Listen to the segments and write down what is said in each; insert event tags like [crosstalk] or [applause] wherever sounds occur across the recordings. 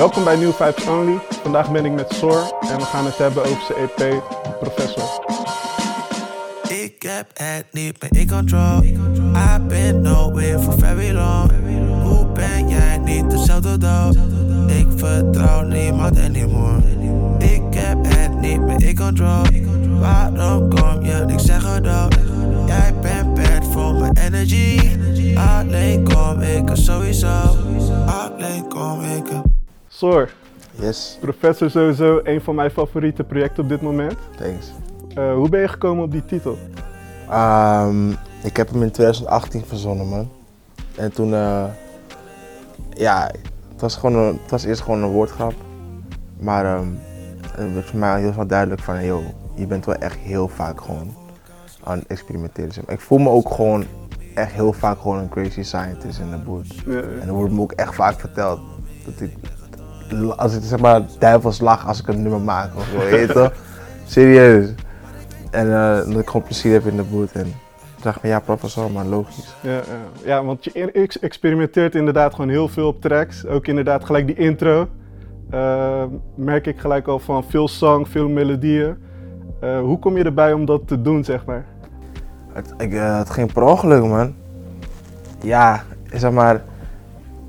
Welkom bij New Vibes Only. Vandaag ben ik met Sor en we gaan het hebben over zijn EP Professor. Ik heb het niet meer in control. I've been nowhere for very long. Hoe ben jij niet dezelfde dood? Ik vertrouw niemand anymore. Ik heb het niet meer in control. Waarom kom je niks zeggen dood? Jij bent bad voor mijn energy. Alleen kom ik er sowieso. Alleen kom ik er. Sor, Yes, Professor sowieso een van mijn favoriete projecten op dit moment. thanks. Eh, hoe ben je gekomen op die titel? Ehm, ik heb hem in 2018 verzonnen, man. En toen, eh, ja, het was, gewoon een, het was eerst gewoon een woordgrap. Maar ehm, het werd voor mij heel snel duidelijk van, joh, je bent wel echt heel vaak gewoon aan het experimenteren. Ik voel me ook gewoon echt heel vaak gewoon een crazy scientist in de boot. Ja, ja. En er wordt me ook echt vaak verteld dat ik, als ik zeg maar duivels lach als ik een nummer maak of zo, weet je toch? [laughs] Serieus. En eh, dat ik gewoon plezier heb in de boot. En ik dacht van ja, professor, maar logisch. Ja, ja. ja, want je ex- experimenteert inderdaad gewoon heel veel op tracks. Ook inderdaad gelijk die intro. Eh, merk ik gelijk al van veel zang, veel melodieën. Eh, hoe kom je erbij om dat te doen, zeg maar? Het, ik, het ging per ongeluk, man. Ja, zeg maar,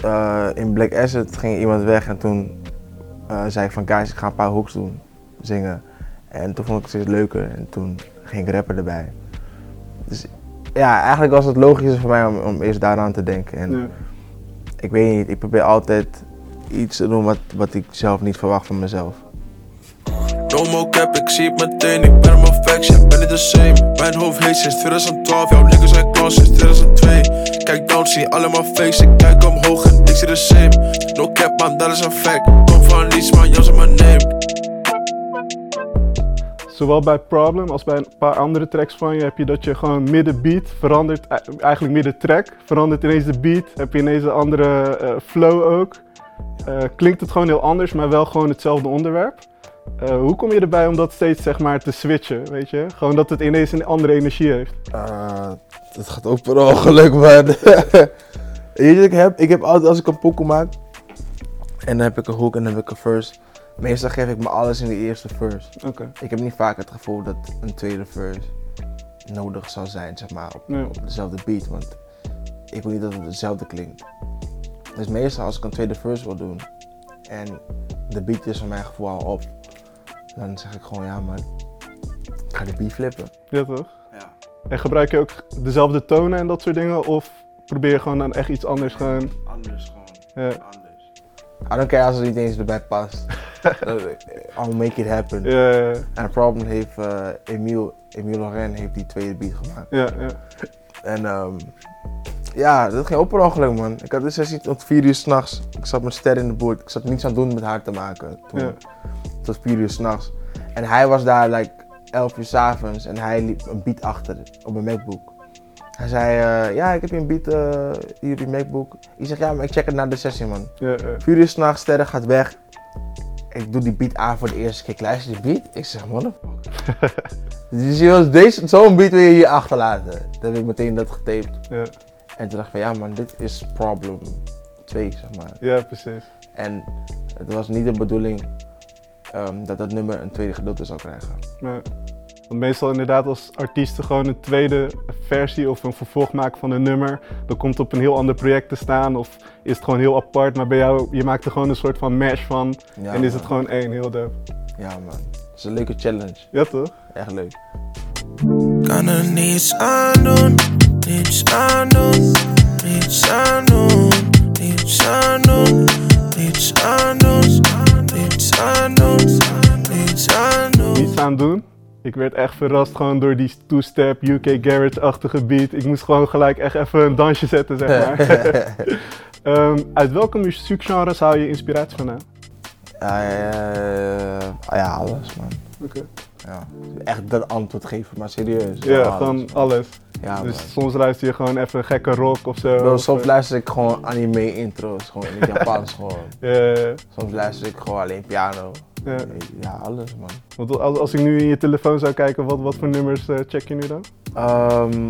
eh, in Black Asset ging iemand weg en toen eh, zei ik van guys, ik ga een paar hooks doen, zingen. En toen vond ik het steeds leuker en toen ging ik rappen erbij. Dus ja, eigenlijk was het logischer voor mij om, om eerst daaraan te denken. En Ja. ik weet niet, ik probeer altijd iets te doen wat, wat ik zelf niet verwacht van mezelf. No more cap, ik zie het meteen, ik ben op mijn faction, ben niet the same Mijn hoofd heet sinds 2012, jouw niggas zijn close sinds 2002 Kijk down, zie allemaal face, ik kijk omhoog en ik zie the same No cap man, dat is een fact, kom van niets man, jas mijn name Zowel bij Problem als bij een paar andere tracks van je heb je dat je gewoon midden beat verandert, e- eigenlijk midden track, verandert ineens de beat, heb je ineens een andere eh, flow ook. Eh, klinkt het gewoon heel anders, maar wel gewoon hetzelfde onderwerp. Eh, hoe kom je erbij om dat steeds zeg maar te switchen, weet je? Gewoon dat het ineens een andere energie heeft. Uh, dat gaat ook per ongeluk, man. [laughs] Weet je, ik heb, ik heb altijd als ik een pokoe maak en dan heb ik een hook en dan heb ik een verse. Meestal geef ik me alles in de eerste verse. Oké. Ik heb niet vaak het gevoel dat een tweede verse nodig zou zijn, zeg maar, op, op dezelfde beat. Want ik wil niet dat het hetzelfde klinkt. Dus meestal als ik een tweede verse wil doen en de beat is van mijn gevoel al op, dan zeg ik gewoon ja, man, ik ga de beat flippen. Ja toch? Ja. En gebruik je ook dezelfde tonen en dat soort dingen? Of probeer je gewoon dan echt iets anders gewoon? Anders gewoon. Ja. anders. I don't care als het niet eens erbij past. [laughs] I'll make it happen. Ja, ja, En het problem heeft uh, Emile, Emile Loren heeft die tweede beat gemaakt. ja, ja. En ehm, ja, dat ging ook per ongeluk man. Ik had de sessie tot 4 uur s'nachts. Ik zat met ster in de boot. Ik zat niets aan het doen met haar te maken. Toen, Ja. Tot 4 uur s'nachts. En hij was daar like 11 uur s'avonds en hij liep een beat achter op mijn MacBook. Hij zei, eh, ja, ik heb hier een beat eh, hier op je MacBook. Ik zeg, ja, maar ik check het na de sessie, man. ja, ja. 4 uur s'nachts, sterren gaat weg. Ik doe die beat aan voor de eerste keer. Ik luister die beat. Ik zeg, motherfucker. [laughs] dus je was deze, zo'n beat wil je hier achterlaten. Dan heb ik meteen dat getaped. ja. En toen dacht ik van, ja man, dit is problem 2, zeg maar. Ja, precies. En het was niet de bedoeling ehm, dat dat nummer een tweede gedeelte zou krijgen. Ja. Want meestal inderdaad als artiesten gewoon een tweede versie of een vervolg maken van een nummer, dan komt het op een heel ander project te staan of is het gewoon heel apart, maar bij jou, je maakt er gewoon een soort van mash van Ja, en is man. het gewoon één, heel dope. Ja man, het is een leuke challenge. Ja toch? Echt leuk. Kan er niets aan doen, niets aan doen, niets aan doen, niets aan doen, niets aan doen, niets aan doen, niets aan doen. Niets aan doen. Ik werd echt verrast gewoon door die two-step UK Garage-achtige beat. Ik moest gewoon gelijk echt even een dansje zetten, zeg maar. [laughs] Ehm, uit welke muziekgenres haal je inspiratie vandaan? Ja, alles man. Oké. Ja. Echt dat antwoord geven, maar serieus. Ja, alles. gewoon alles. Ja, man. Dus soms luister je gewoon even gekke rock of zo. Bro, soms eh, luister ik gewoon anime intro's, gewoon in het [laughs] Japans gewoon. ja. Soms luister ik gewoon alleen piano. Ja. Ja, alles man. Want als, als ik nu in je telefoon zou kijken, wat, wat voor nummers eh, check je nu dan? Ehm,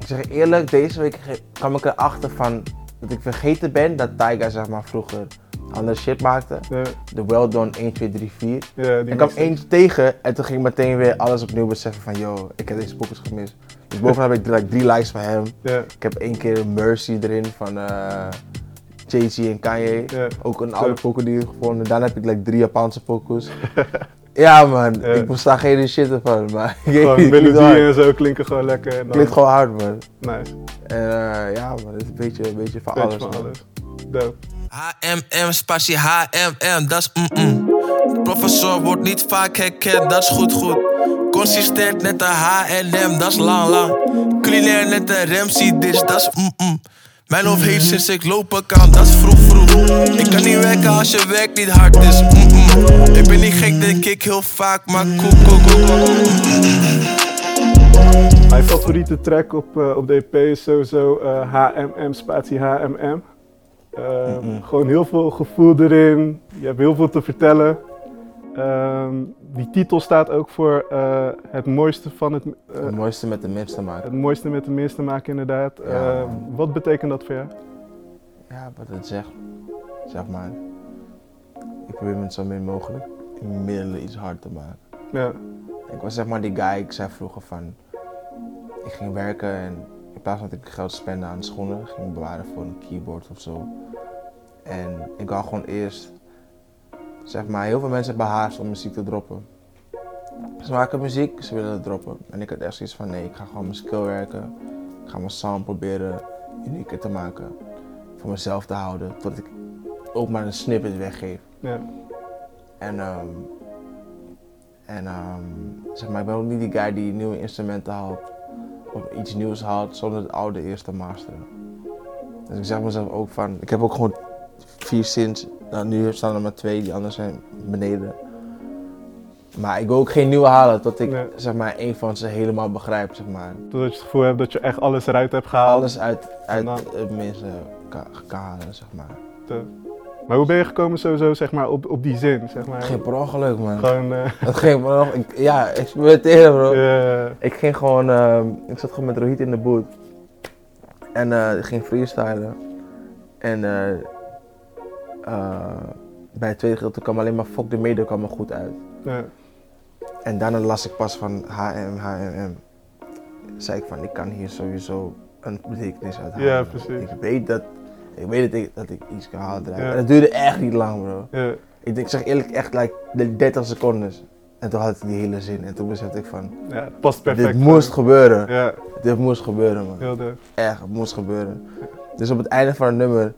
ik zeg eerlijk, deze week kwam ik erachter van dat ik vergeten ben dat Taiga zeg maar vroeger andere shit maakte. Ja, De Well Done 1, 2, 3, 4. ja, Ik kwam eentje tegen en toen ging ik meteen weer alles opnieuw beseffen van yo, ik heb deze pokus gemist. Dus bovenaan heb ik like, drie likes van hem. Ja, Ik heb één keer Mercy erin van eh Jay-Z en Kanye. Ook een oude poker die ik gevonden. Daarna heb ik like, drie Japanse pokus. [laughs] ja man, Ja. ik moest daar geen shit van, maar Gewoon melodieën en zo klinken gewoon lekker. Dan, Klinkt gewoon hard man. Nice. En eh, ja man, het is een beetje, een beetje van Beetje alles. van man. alles. Dope. HMM, spatie HMM, dat is mm-mm. Professor wordt niet vaak herkend, dat is goed goed. Consistent net de H&M, dat is lang lang. Culinair net de Ramsey dish, dat is mm-mm. Mijn hoofd heet sinds ik lopen kan, dat is vroeg vroeg. Ik kan niet werken als je werk niet hard is. mm-mm. Ik ben niet gek, denk ik heel vaak, maar koek, koek, koek. Mijn favoriete track op, eh, op de EP is sowieso HMM, spatie HMM. Ehm, Gewoon heel veel gevoel erin. Je hebt heel veel te vertellen. Ehm, die titel staat ook voor eh, het mooiste van het, eh, Het mooiste met de minste maken. het mooiste met de minste maken inderdaad. Ja. Ehm, wat betekent dat voor jou? Ja, wat het zegt, zeg maar. Ik probeer met zo min mogelijk die middelen iets hard te maken. Ja, Ik was zeg maar die guy, ik zei vroeger van, ik ging werken en in plaats van dat ik geld spende aan schoenen, ging ik bewaren voor een keyboard of zo. En ik wou gewoon eerst, zeg maar, heel veel mensen hebben haast om muziek te droppen. Ze maken muziek, ze willen het droppen. En ik had echt zoiets van, nee, ik ga gewoon mijn skill werken. Ik ga mijn sound proberen unieker te maken. Voor mezelf te houden, tot ik ook maar een snippet weggeef. ja, En, ehm, en ehm, zeg maar, ik ben ook niet die guy die nieuwe instrumenten haalt of iets nieuws haalt zonder het oude eerst te masteren. Dus ik zeg mezelf ook van, ik heb ook gewoon vier nou, nu staan er maar twee, die anderen zijn beneden. Maar ik wil ook geen nieuwe halen tot ik Nee. zeg maar één van ze helemaal begrijp, zeg maar. totdat je het gevoel hebt dat je echt alles eruit hebt gehaald. Alles uit, uit het minste kan, kan halen, zeg maar. Te- Maar hoe ben je gekomen sowieso zeg maar, op, op die zin? Zeg maar? Geen per ongeluk, man. Gewoon, eh, [laughs] Het ging per ongeluk. Ik- Ja, experimenteren, bro. Ik ging gewoon, ehm, ik zat gewoon met Rohit in de boot. En eh, ik ging freestylen. En eh, eh, bij het tweede gedeelte kwam alleen maar fuck de media kwam er goed uit. En daarna las ik pas van HM, HMM. Zei ik van, ik kan hier sowieso een betekenis uit halen. Ja, precies. Ik weet dat, ik weet dat ik, dat ik iets kan. Ja. En het duurde echt niet lang, bro. ja, Ik, denk, ik zeg eerlijk, echt like, de 30 seconden. En toen had ik die hele zin. En toen besefte ik van, ja, het past perfect. dit moest gebeuren. Ja, Dit moest gebeuren, man. heel dope. Echt, het moest gebeuren. Dus op het einde van het nummer,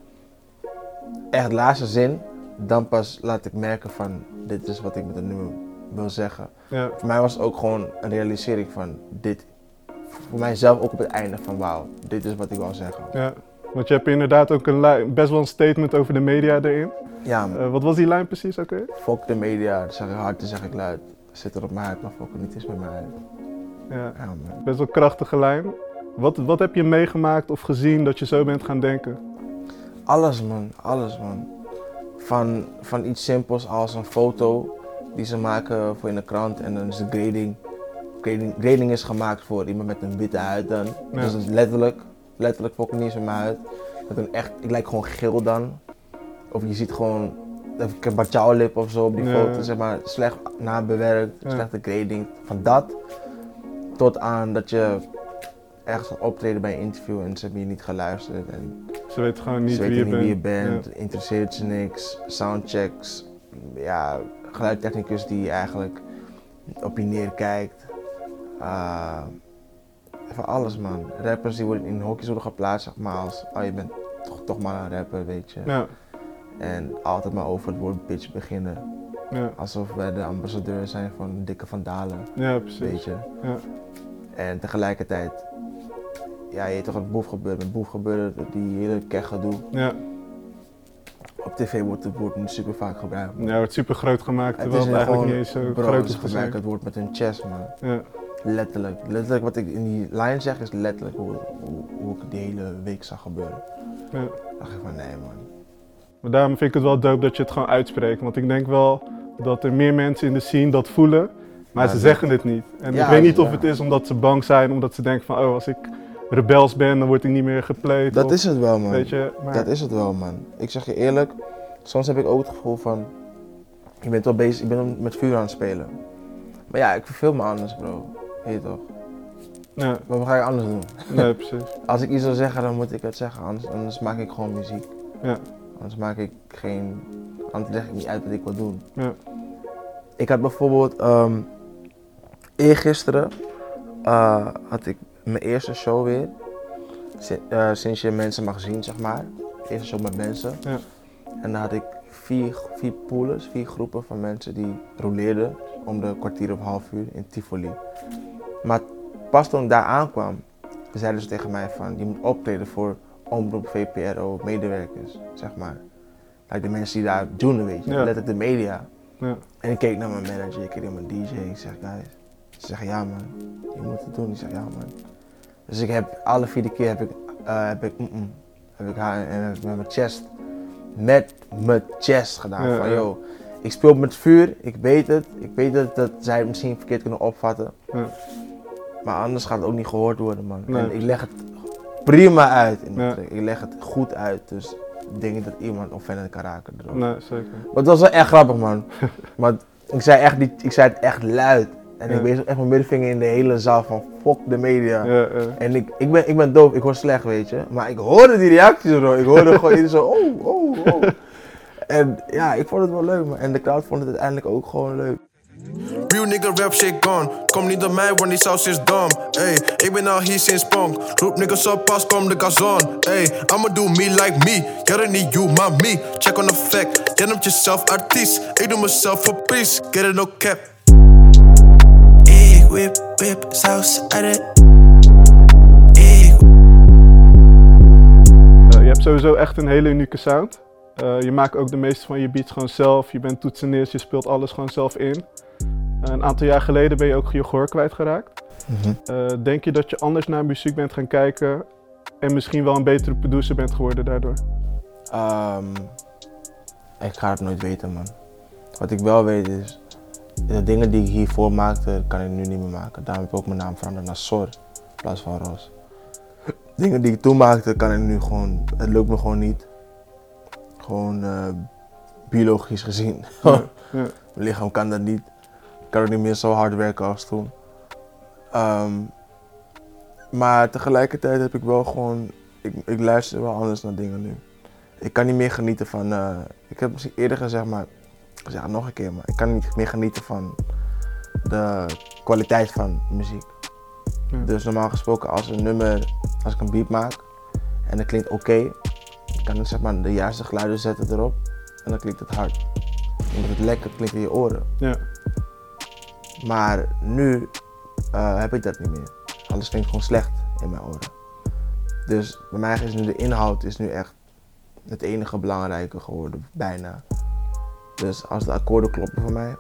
echt laatste zin, dan pas laat ik merken van, dit is wat ik met het nummer wil zeggen. Ja, Voor mij was het ook gewoon een realisering van, dit, voor mijzelf ook op het einde van, wauw, dit is wat ik wil zeggen. ja. Want je hebt inderdaad ook een lijn, best wel een statement over de media erin. Ja. Eh, wat was die lijn precies ook weer? fuck de media, dat zeg ik hard, dat zeg ik luid. Zit er op mijn huid, maar fuck het niet eens met mijn huid. Ja, Ja, man. best wel krachtige lijn. Wat, wat heb je meegemaakt of gezien dat je zo bent gaan denken? Alles man, alles man. Van, van iets simpels als een foto die ze maken voor in de krant en dan is de grading. Grading, grading is gemaakt voor iemand met een witte huid dan. Ja. Dus dat is letterlijk, letterlijk fucking niet met mijn huid. Met een echt, ik lijk gewoon geel dan. Of je ziet gewoon, ik heb een lip of zo op die foto, zeg maar, slecht nabewerkt, slechte grading. Van dat tot aan dat je ergens gaat optreden bij een interview en ze hebben je niet geluisterd. En Ze weten gewoon niet ze wie weten je niet bent. wie je bent, interesseert ze niks, soundchecks, ja, geluidtechnicus die eigenlijk op je neerkijkt. Uh, van alles man. Rappers die worden in hokjes worden geplaatst, zeg maar als, oh je bent toch, toch maar een rapper, weet je. Ja, En altijd maar over het woord bitch beginnen. ja, Alsof wij de ambassadeur zijn van Dikke Van Dalen, ja, precies. weet je. Ja. En tegelijkertijd, ja, je weet toch wat boef gebeurt. Met boef gebeurde die hele keg gedoe. Ja, Op tv wordt het woord super vaak gebruikt. ja, het wordt super groot gemaakt, terwijl het, nu eigenlijk gewoon- niet eens zo groot is gebruiken het woord met hun chest, man. Ja, Letterlijk. Letterlijk wat ik in die lijn zeg is letterlijk hoe, hoe, hoe ik de hele week zag gebeuren. ja. Dan dacht ik van nee, man. Maar daarom vind ik het wel dope dat je het gewoon uitspreekt. Want ik denk wel dat er meer mensen in de scene dat voelen, maar Ja, ze zeggen het niet. En Ja, ik weet niet of het is omdat ze bang zijn, omdat ze denken van, oh, als ik rebels ben, dan word ik niet meer gepleed. Dat of- is het wel, man. Weet je, maar, Dat is het wel, man. Ik zeg je eerlijk, soms heb ik ook het gevoel van, je bent wel bezig, je bent met vuur aan het spelen. Maar ja, ik verveel me anders, bro. Weet je toch? Ja, Maar wat ga je anders doen? nee, precies. [laughs] Als ik iets wil zeggen, dan moet ik het zeggen. Anders, anders maak ik gewoon muziek. Ja. Anders maak ik geen. Anders leg ik niet uit wat ik wil doen. Ja. Ik had bijvoorbeeld. ehm eergisteren. eh, had ik mijn eerste show weer. Eh, sinds je mensen mag zien, zeg maar. Eerste show met mensen. Ja. En dan had ik vier, vier pools, vier groepen van mensen die roleerden. Om de kwartier of half uur in Tivoli. Maar pas toen ik daar aankwam, zeiden ze tegen mij van je moet optreden voor omroep VPRO medewerkers, zeg maar. Like de mensen die daar doen, weet je, Ja. letterlijk de media. Ja. En ik keek naar mijn manager, ik keek naar mijn DJ, ik zeg guys, ze zeggen ja man, je moet het doen. Ik zeg ja man. Dus ik heb alle vierde keer heb ik, eh, heb ik, mm-mm, heb ik haar en met mijn chest, met mijn chest gedaan. Ja, van yo, ik speel met vuur, ik weet het, ik weet dat, dat zij het misschien verkeerd kunnen opvatten. Maar anders gaat het ook niet gehoord worden, man. Nee. En ik leg het prima uit. In Ja. Ik leg het goed uit. Dus ik denk niet dat iemand offended kan raken. erop. Nee, zeker. Maar het was wel echt grappig, man. [laughs] maar ik zei, echt niet, ik zei het echt luid. En Ja. ik wees echt mijn middenvinger in de hele zaal van fuck de media. Ja, ja. En ik, ik, ben, ik ben doof, ik hoor slecht, weet je. Maar ik hoorde die reacties, bro. Ik hoorde gewoon iedereen zo, oh, oh, oh. [laughs] En ja, ik vond het wel leuk, man. En de crowd vond het uiteindelijk ook gewoon leuk. Real nigga rap shit gone. Kom niet door mij, want die saus is dom. Ey, ik ben al hier sinds punk. Roep niggas op, pas kom de gazon. Ey, I'ma do me like me. Jij niet you, maar me. Check on the fact. Jij noemt jezelf artiest. Ik doe mezelf voor peace. Get it no cap. Whip, whip, saus uit het. Ik Eh, je hebt sowieso echt een hele unieke sound. Eh, je maakt ook de meeste van je beats gewoon zelf. Je bent toetseneers, je speelt alles gewoon zelf in. Een aantal jaar geleden ben je ook je gehoor kwijtgeraakt. Eh, denk je dat je anders naar muziek bent gaan kijken en misschien wel een betere producer bent geworden daardoor? Ehm, ik ga het nooit weten, man. Wat ik wel weet is, de dingen die ik hiervoor maakte, kan ik nu niet meer maken. Daarom heb ik ook mijn naam veranderd naar Sor, in plaats van Ros. Dingen die ik toen maakte, kan ik nu gewoon, het lukt me gewoon niet. Gewoon eh, biologisch gezien. Ja, ja. [laughs] Mijn lichaam kan dat niet. Ik kan ook niet meer zo hard werken als toen. Ehm, maar tegelijkertijd heb ik wel gewoon. Ik, ik luister wel anders naar dingen nu. Ik kan niet meer genieten van. eh, ik heb misschien eerder gezegd, maar. Ik zeg het nog een keer, maar ik kan niet meer genieten van de kwaliteit van muziek. Ja. Dus normaal gesproken, als een nummer. Als ik een beat maak en dat klinkt oké, ik kan ik zeg maar de juiste geluiden zetten erop en dan klinkt het hard. Omdat het lekker klinkt in je oren. Ja, Maar nu eh, heb ik dat niet meer. Alles klinkt gewoon slecht in mijn oren. Dus bij mij is nu de inhoud is nu echt het enige belangrijke geworden, bijna. Dus als de akkoorden kloppen voor mij,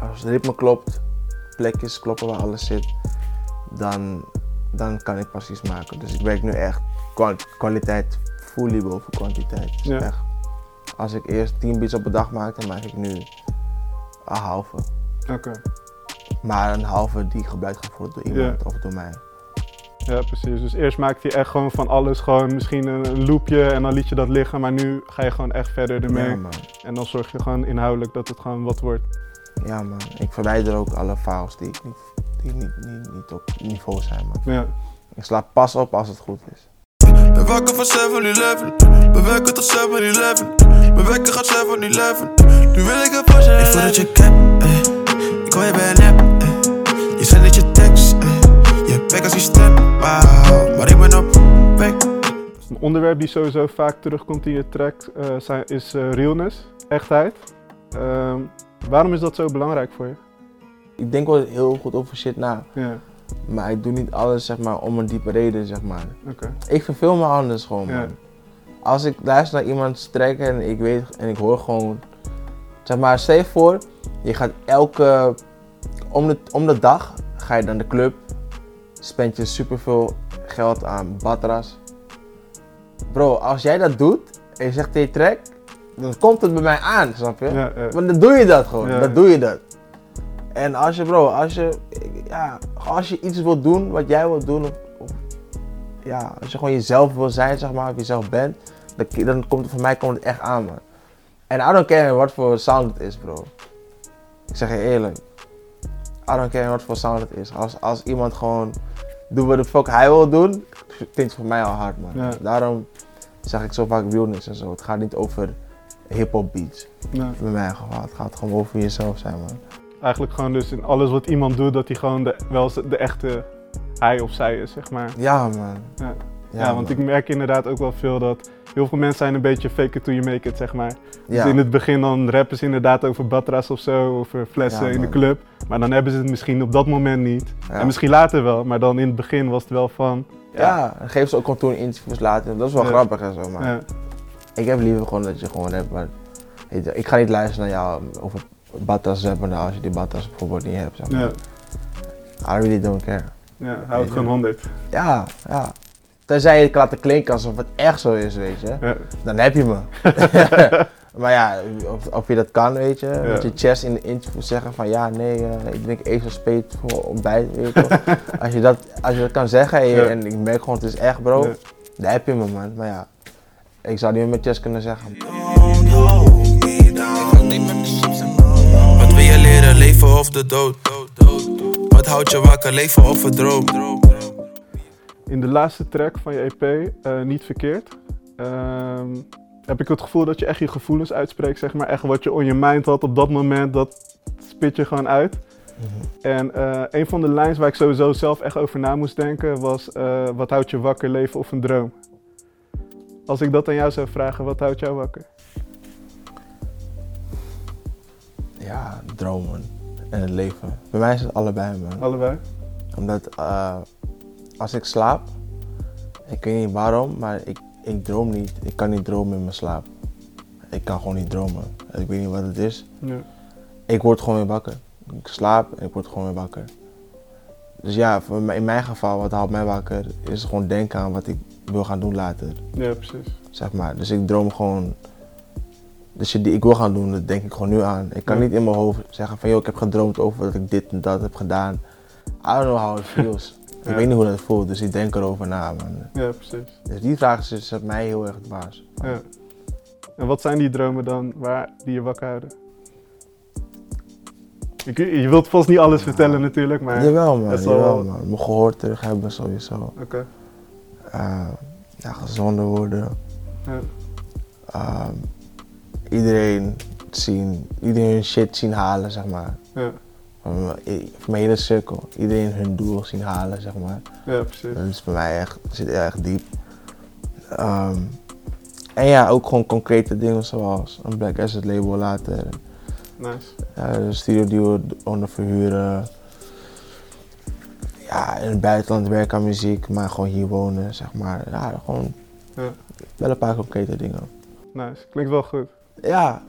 als het ritme klopt, plekjes kloppen waar alles zit, dan, dan kan ik pas iets maken. Dus ik werk nu echt kwa- kwaliteit fully boven kwantiteit. Dus Ja. echt, als ik eerst 10 beats op een dag maak, dan maak ik nu een halve. oké. Maar een halve die gebruikt gaat worden door iemand of door mij. Ja, precies. Dus eerst maakte je echt gewoon van alles gewoon misschien een, een loopje en dan liet je dat liggen. Maar nu ga je gewoon echt verder ermee. Ja man. En dan zorg je gewoon inhoudelijk dat het gewoon wat wordt. Ja man. Ik verwijder ook alle files die, ik niet, die niet, niet, niet op niveau zijn man. Ja, Ik sla pas op als het goed is. Ben wakker van 7-Eleven. Ben werken tot 7-Eleven. Ben wekker gaat 7-Eleven. Nu wil ik voor zijn. Ik voel dat je cap, eh. Ik hoor je bij een app, eh. Je zendt net je tekst, eh. Je bek als die Maar ik ben op weg. Een onderwerp die sowieso vaak terugkomt in je track eh, zijn, is eh, realness, echtheid. Ehm, waarom is dat zo belangrijk voor je? Ik denk wel heel goed over shit na. Ja, Maar ik doe niet alles zeg maar om een diepe reden zeg maar. oké. Ik verveel me anders gewoon man. Ja. Als ik luister naar iemand trekken en ik weet en ik hoor gewoon. Zeg maar, stel je voor, je gaat elke. Om de, om de dag ga je naar de club. Spend je superveel geld aan batras. Bro, als jij dat doet en je zegt je track, dan komt het bij mij aan, snap je? Ja, ja. Want dan doe je dat gewoon, Ja. dan doe je dat. En als je, bro, als je, ja, als je iets wilt doen wat jij wilt doen, of, of- ja, als je gewoon jezelf wil zijn, zeg maar, of jezelf bent, dan, dan komt het voor mij komt het echt aan, man. En I don't care wat voor sound het is, bro. Ik zeg je eerlijk. I don't care wat voor sound het is. Als, als iemand gewoon doet wat de fuck hij wil doen, klinkt het voor mij al hard, man. Ja. Daarom zeg ik zo vaak realness en zo. Het gaat niet over hip-hop beats. Bij mij geval. Het gaat gewoon over jezelf zijn, man. Eigenlijk gewoon dus in alles wat iemand doet, dat hij gewoon de, wel de echte hij of zij is, zeg maar. Ja, man. Ja. Ja, want ik merk inderdaad ook wel veel dat heel veel mensen zijn een beetje fake it till you make it, zeg maar. Ja. Dus in het begin dan rappen ze inderdaad over batra's of zo, over flessen Ja, in de club. Maar dan hebben ze het misschien op dat moment niet. Ja. En misschien later wel, maar dan in het begin was het wel van... Ja, dan geven ze ook contour interviews later. Dat is wel Ja. grappig en zo, maar ja, ik heb liever gewoon dat je gewoon rapt. Maar ik ga niet luisteren naar jou over batas rappen nou, als je die batas bijvoorbeeld niet hebt. Zeg maar. ja, I really don't care. ja, hou het gewoon 100. Ja, ja. Tenzij je het laten klinken alsof het echt zo is, weet je. Ja, Dan heb je me. [laughs] [laughs] maar ja, of, of je dat kan, weet je. Met je chest in de interview zeggen van ja, nee, eh, ik drink even speet voor ontbijt, weet je toch. [laughs] als, je dat, als je dat kan zeggen en, je- Ja. en ik merk gewoon het is echt bro, Ja. dan heb je me man. Maar ja, ik zou niet met mijn chest kunnen zeggen. Wat wil je leren, leven of de dood? Wat houdt je wakker, leven of een droom? In de laatste track van je EP, eh, Niet Verkeerd, ehm, heb ik het gevoel dat je echt je gevoelens uitspreekt, zeg maar. Echt wat je on je mind had op dat moment, dat spit je gewoon uit. En eh, een van de lines waar ik sowieso zelf echt over na moest denken was: eh, Wat houdt je wakker, leven of een droom? Als ik dat aan jou zou vragen, wat houdt jou wakker? Ja, dromen en het leven. Bij mij is het allebei man. Allebei? Omdat als ik slaap, ik weet niet waarom, maar ik, ik droom niet. Ik kan niet dromen in mijn slaap. Ik kan gewoon niet dromen. Ik weet niet wat het is. Ik word gewoon weer wakker. Ik slaap en ik word gewoon weer wakker. Dus ja, in mijn geval, wat houdt mij wakker, is gewoon denken aan wat ik wil gaan doen later. ja, precies. Zeg maar. Dus ik droom gewoon. De shit die ik wil gaan doen, dat denk ik gewoon nu aan. Ik kan Ja. niet in mijn hoofd zeggen van, joh, ik heb gedroomd over dat ik dit en dat heb gedaan. I don't know how it feels. [laughs] Ja. Ik weet niet hoe dat voelt, dus ik denk erover na, man. Ja, precies. Dus die vraag is- zet mij heel erg dwaas. Ja. En wat zijn die dromen dan waar die je wakker houden? Ik, je wilt vast niet alles vertellen natuurlijk, maar... Jawel, man. dat is wel- Jawel, man. Mijn gehoor terug hebben sowieso. Oké. Eh, ja, gezonder worden. Ja. Ehm, iedereen zien, iedereen shit zien halen, zeg maar. Ja. Van van mijn hele cirkel. Iedereen hun doel zien halen, zeg maar. ja, precies. Dat is bij mij echt, zit erg diep. Ehm, en ja, ook gewoon concrete dingen zoals een Black Asset label later. Nice. Ja, een studio die we onder verhuren. Ja, in het buitenland werken aan muziek, maar gewoon hier wonen, zeg maar. Ja, gewoon Ja. wel een paar concrete dingen. Nice. Klinkt wel goed. Ja,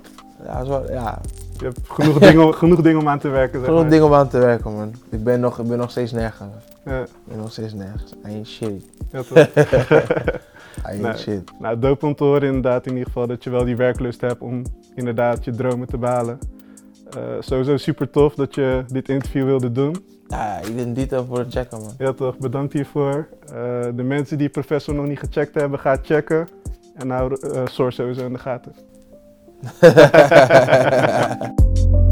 ja, zo, ja. Je hebt genoeg, dingen, om- [laughs] genoeg dingen om aan te werken, zeg Genoeg maar. dingen om aan te werken, man. Ik ben nog, ik ben nog steeds nergens. Ja, Ik ben nog steeds nergens. I ain't shit. ja, toch. [laughs] I ain't Nee. shit. nou, dope om te horen inderdaad in ieder geval dat je wel die werklust hebt om inderdaad je dromen te behalen. Eh, sowieso super tof dat je dit interview wilde doen. Ja, ik ben dit voor het checken, man. Ja toch, bedankt hiervoor. Eh, de mensen die Professor nog niet gecheckt hebben, ga checken. En hou eh Source sowieso in de gaten. Ha ha ha ha ha ha.